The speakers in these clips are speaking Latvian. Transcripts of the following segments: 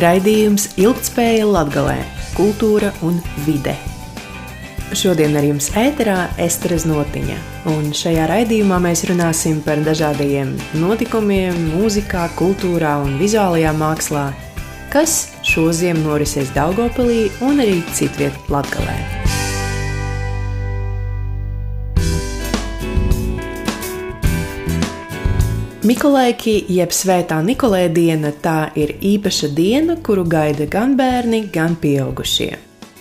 Raidījums Ilgtspēja Latgalē - kultūra un vide. Šodien ar jums ēterā Estere Znotiņa, un šajā raidījumā mēs runāsim par dažādiem notikumiem, mūzikā, kultūrā un vizuālajā mākslā, kas šo ziemu norisēs Daugopilī un arī citviet Latgalē. Mikolēki, jeb Svētā Nikolē diena, tā ir īpaša diena, kuru gaida gan bērni, gan pieaugušie.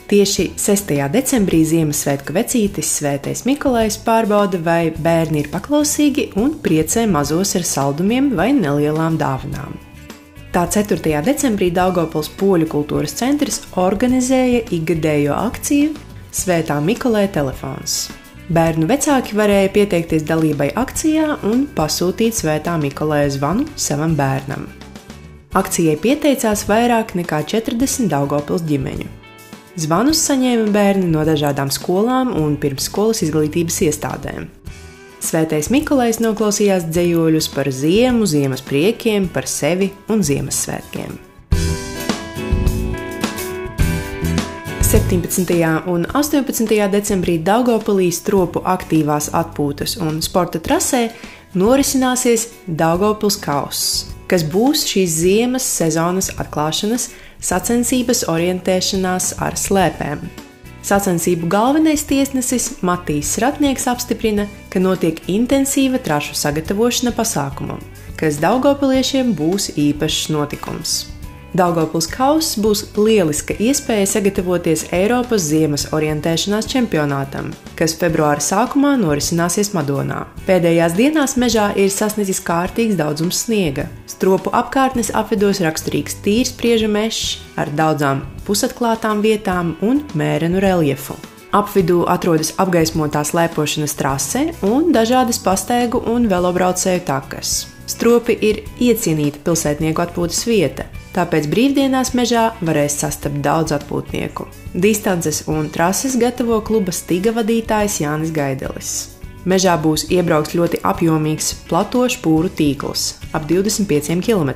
Tieši 6. decembrī Ziemassvētku vecītis Svētais Mikolais pārbauda, vai bērni ir paklausīgi un priecē mazos ar saldumiem vai nelielām dāvanām. Tā 4. decembrī Daugopils Poļu kultūras centrs organizēja ikgadējo akciju Svētā Mikolē telefons. Bērnu vecāki varēja pieteikties dalībai akcijā un pasūtīt svētā Mikolēja zvanu savam bērnam. Akcijai pieteicās vairāk nekā 40 Daugopils ģimeņu. Zvanus saņēma bērni no dažādām skolām un pirmsskolas izglītības iestādēm. Svētais Mikolais noklausījās dzējoļus par ziemu, ziemas priekiem, par sevi un Ziemassvētkiem. 17. un 18. decembrī Daugopilī stropu aktīvās atpūtas un sporta trasē norisināsies Daugopils kauss, kas būs šīs ziemas sezonas atklāšanas sacensības orientēšanās ar slēpēm. Sacensību galvenais tiesnesis Matīs Ratnieks apstiprina, ka notiek intensīva trašu sagatavošana pasākumam, kas Daugopiliešiem būs īpašs notikums. Daugopils kauss būs lieliska iespēja sagatavoties Eiropas ziemas orientēšanās čempionātam, kas februāra sākumā norisināsies Madonā. Pēdējās dienās mežā ir sasniedzis kārtīgs daudzums sniega. Stropu apkārtnes apvidos raksturīgs tīrs prieža mežs ar daudzām pusatklātām vietām un mērenu reljefu. Apvidū atrodas apgaismotā slēpošanas trase un dažādas pastaigu un velobraucēju takas. Stropi ir iecienīta pilsētnieku atpūtas vieta, tāpēc brīvdienās mežā varēs sastapt daudz atpūtnieku. Distances un trases gatavo kluba stiga vadītājs Jānis Gaidelis. Mežā būs iebraukts ļoti apjomīgs plato špūru tīkls - ap 25 km.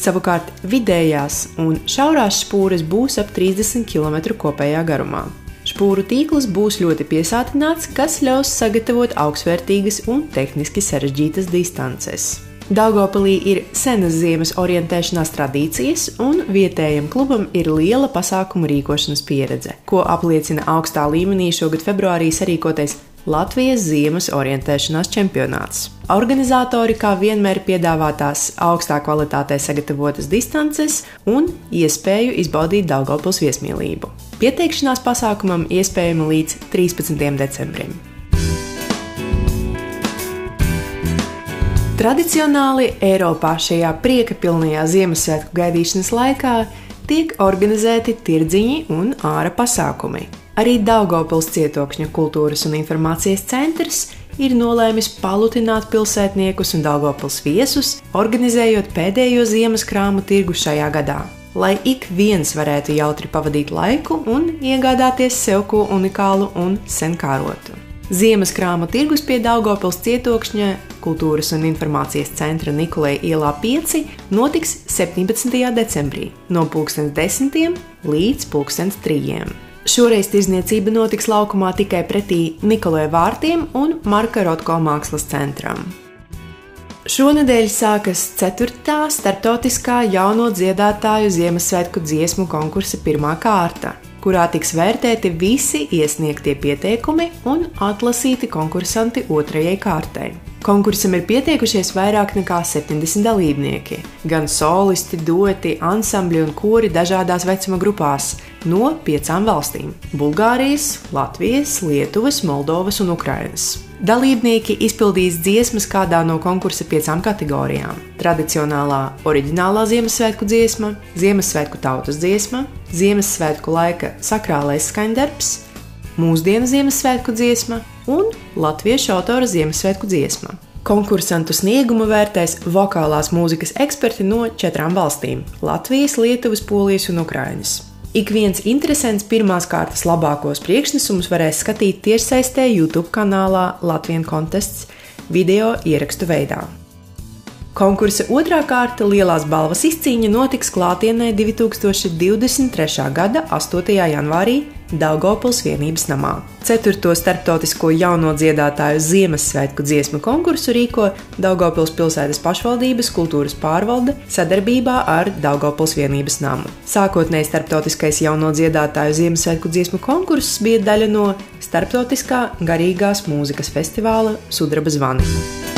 Savukārt vidējās un šaurās špūres būs ap 30 km kopējā garumā. Špūru tīkls būs ļoti piesātināts, kas ļaus sagatavot augstvērtīgas un tehniski sarežģītas distances. Daugopilī ir senas ziemas orientēšanās tradīcijas, un vietējam klubam ir liela pasākumu rīkošanas pieredze, ko apliecina augstā līmenī šogad februārī sarīkotais Latvijas ziemas orientēšanās čempionāts. Organizatori kā vienmēr piedāvā tās augstā kvalitātē sagatavotas distances un iespēju izbaudīt Daugopils viesmīlību. Pieteikšanās pasākumam iespējama līdz 13. decembrim. Tradicionāli Eiropā šajā prieka pilnajā Ziemassvētku gaidīšanas laikā tiek organizēti tirdziņi un ārā pasākumi. Arī Daugopils cietokšņa kultūras un informācijas centrs ir nolēmis palutināt pilsētniekus un Daugopils viesus, organizējot pēdējo ziemas krāmu tirgu šajā gadā. Lai ik viens varētu jautri pavadīt laiku un iegādāties sev ko unikālu un senkārotu. Ziemas krāmu tirgus pie Daugopils cietokšņa Kultūras un informācijas centra Nikolai ielā 5 notiks 17. decembrī no 10. līdz 3. Šoreiz tirzniecība notiks laukumā tikai pretī Nikolai vārtiem un Marka Rotko mākslas centram. Šonadēļ sākas 4. starptautiskā jauno dziedātāju Ziemassvētku dziesmu konkursa pirmā kārta kurā tiks vērtēti visi iesniegtie pieteikumi un atlasīti konkursanti otrajai kārtai. Konkursam ir pieteikušies vairāk nekā 70 dalībnieki, gan solisti, dueti, ansambļi un kori dažādās vecuma grupās no piecām valstīm - Bulgārijas, Latvijas, Lietuvas, Moldovas un Ukrainas. Dalībnieki izpildīs dziesmas kādā no konkursa piecām kategorijām - tradicionālā, oriģinālā Ziemassvētku dziesma, Ziemassvētku tautas dziesma, Ziemassvētku laika sakrālais skaņdarbs, mūsdienu Ziemassvētku dziesma un latviešu autora Ziemassvētku dziesma. Konkursantu sniegumu vērtēs vokālās mūzikas eksperti no četrām valstīm - Latvijas, Lietuvas, Polijas un Ukrainas. Ik viens interesants pirmās kārtas labākos priekšnesumus varēs skatīt tiešsaistē YouTube kanālā Latvijas kontests video ierakstu veidā. Konkursa otrā kārta lielās balvas izcīņa notiks klātienē 2023. gada 8. janvārī Daugopils vienības namā. Ceturto starptautisko jauno dziedātāju Ziemassvētku dziesmu konkursu rīko Daugopils pilsētas pašvaldības kultūras pārvalde sadarbībā ar Daugopils vienības namu. Sākotnēji starptautiskais jauno dziedātāju Ziemassvētku dziesmu konkurss bija daļa no Starptautiskā garīgās mūzikas festivāla Sudraba zvani.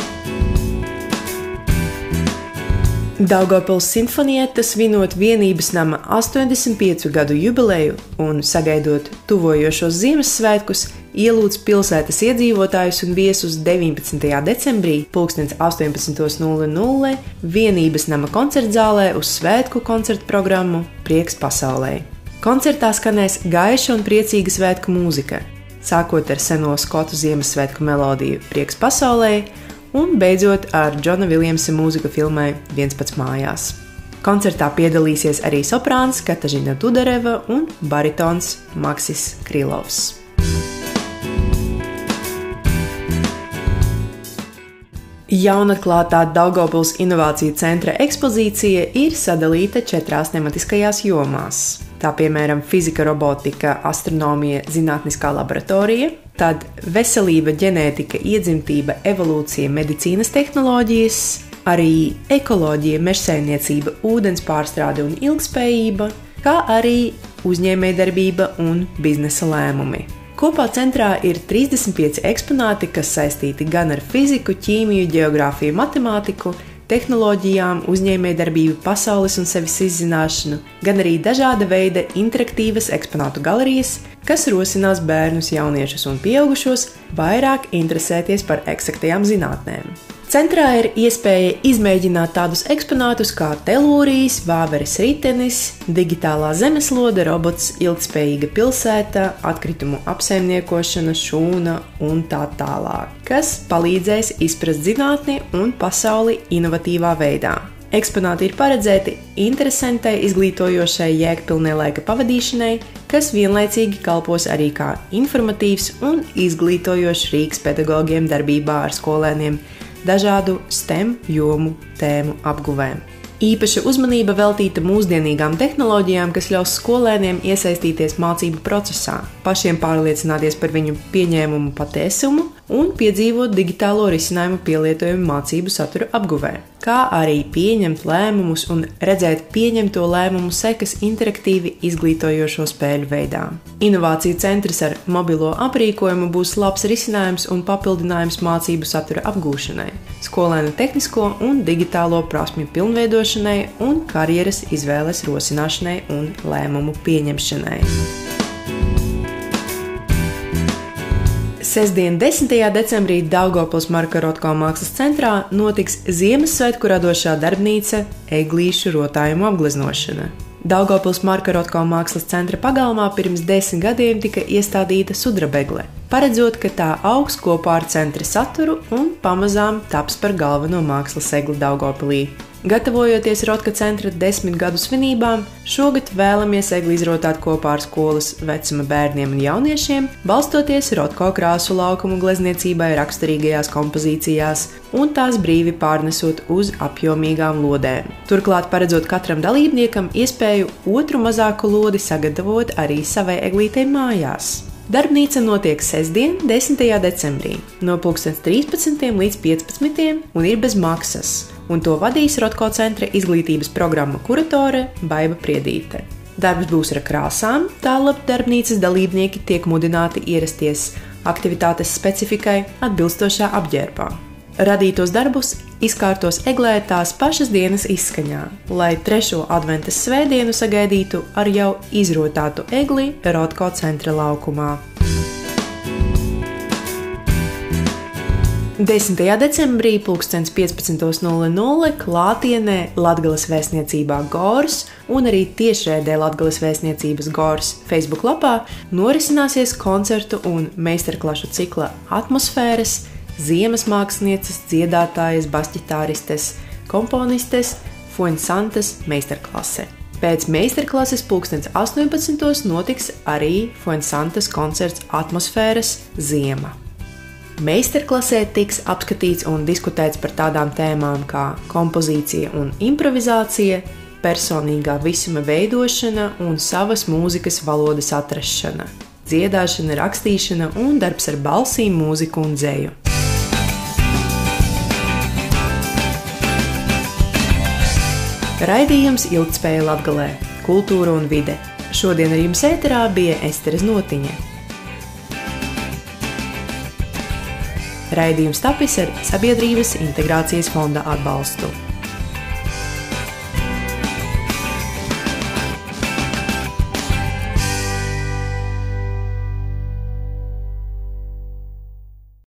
Daugopils simfonietas vinot vienības nama 85 gadu jubileju un sagaidot tuvojošos Ziemassvētkus, ielūdz pilsētas iedzīvotājus un viesus 19. decembrī 18.00 vienības nama koncertzālē uz svētku koncertu programmu Prieks pasaulē. Koncertā skanēs gaiša un priecīga svētku mūzika, sākot ar seno skotu Ziemassvētku melodiju Prieks pasaulē un beidzot ar Džona Viljamsa mūziku filmai Viens pats mājās. Koncertā piedalīsies arī soprāns Katažina Tudareva un baritons Maksis Krilovs. Jaunatklātā Daugopils Innovāciju centra ekspozīcija ir sadalīta četrās tematiskajās jomās. Tā piemēram, fizika, robotika, astronomija, zinātniskā laboratorija, tad veselība, ģenētika, iedzimtība, evolūcija, medicīnas tehnoloģijas, arī ekoloģija, mežsaimniecība, ūdens pārstrāde un ilgspējība, kā arī uzņēmējdarbība un biznesa lēmumi. Kopā centrā ir 35 eksponāti, kas saistīti gan ar fiziku, ķīmiju, geogrāfiju, matemātiku, tehnoloģijām, uzņēmējdarbību, pasaules un sevis izzināšanu, gan arī dažāda veida interaktīvas eksponātu galerijas, kas rosinās bērnus, jauniešus un pieaugušos vairāk interesēties par eksaktajām zinātnēm. Centrā ir iespēja izmēģināt tādus eksponātus kā telūrijas, vāveres ritenis, digitālā zemeslode, robots, ilgspējīga pilsēta, atkritumu apsaimniekošana, šūna un tā tālāk, kas palīdzēs izprast zinātni un pasauli inovatīvā veidā. Eksponāti ir paredzēti interesantai, izglītojošai, jēgpilnai laika pavadīšanai, kas vienlaicīgi kalpos arī kā informatīvs un izglītojošs rīks pedagogiem darbībā ar skolēniem dažādu STEM jomu tēmu apguvēm. Īpaša uzmanība veltīta mūsdienīgām tehnoloģijām, kas ļaus skolēniem iesaistīties mācību procesā, pašiem pārliecināties par viņu pieņēmumu patiesumu un piedzīvot digitālo risinājumu pielietojumu mācību satura apguvē, kā arī pieņemt lēmumus un redzēt pieņemto lēmumu sekas interaktīvi izglītojošo spēļu veidā. Inovāciju centrs ar mobilo aprīkojumu būs labs risinājums un papildinājums mācību satura apgūšanai, skolēnu tehnisko un digitālo prasmju pilnveidošanai un karjeras izvēles rosināšanai un lēmumu pieņemšanai. Sestdien, 10. decembrī Daugopils Marka Rotko mākslas centrā notiks Ziemassvētku radošā darbnīca Eglīšu rotājumu apgleznošana. Daugopils Marka Rotko mākslas centra pagalmā pirms desmit gadiem tika iestādīta sudrabegle, paredzot, ka tā augs kopā ar centra saturu un pamazām taps par galveno mākslas egli Daugopilī. Gatavojoties Rotka centra desmit gadu svinībām, šogad vēlamies egli izrotāt kopā ar skolas vecuma bērniem un jauniešiem, balstoties Rotko krāsu laukumu glezniecībai raksturīgajās kompozīcijās un tās brīvi pārnesot uz apjomīgām lodēm. Turklāt paredzot katram dalībniekam iespēju otru mazāku lodi sagatavot arī savai eglītei mājās. Darbnīca notiek sestdien, 10. decembrī, no 13. līdz 15. un ir bez maksas un to vadīs Rotko centra izglītības programma kuratore Baiva Priedīte. Darbs būs ar krāsām, tālāk darbnīcas dalībnieki tiek mudināti ierasties aktivitātes specifikai atbilstošā apģērbā. Radītos darbus izkārtos eglē tās pašas dienas izskaņā, lai trešo adventas svētdienu sagaidītu ar jau izrotātu egli Rotko centra laukumā. 10. decembrī 15.00 klātienē Latvijas vēstniecībā Gors un arī tiešraidē Latvijas vēstniecības Gors Facebook lapā norisināsies koncertu un meistarklašu cikla atmosfēras, ziemas mākslinieces, dziedātājas, basģitāristes, komponistes, Fuensantas meistarklase. Pēc meistarklases 2018. notiks arī Fuensantas koncerts Atmosfēras ziema. Meistarklasē tiks apskatīts un diskutēts par tādām tēmām kā kompozīcija un improvizācija, personīgā visuma veidošana un savas mūzikas valodas atrašana, dziedāšana, rakstīšana un darbs ar balsīm, mūziku un dzēju. Raidījums Ilgtspēja Latgalē - kultūra un vide. Šodien ar jums ēterā bija Esteres Notiņa. Raidījums tapis ar Sabiedrības integrācijas fonda atbalstu.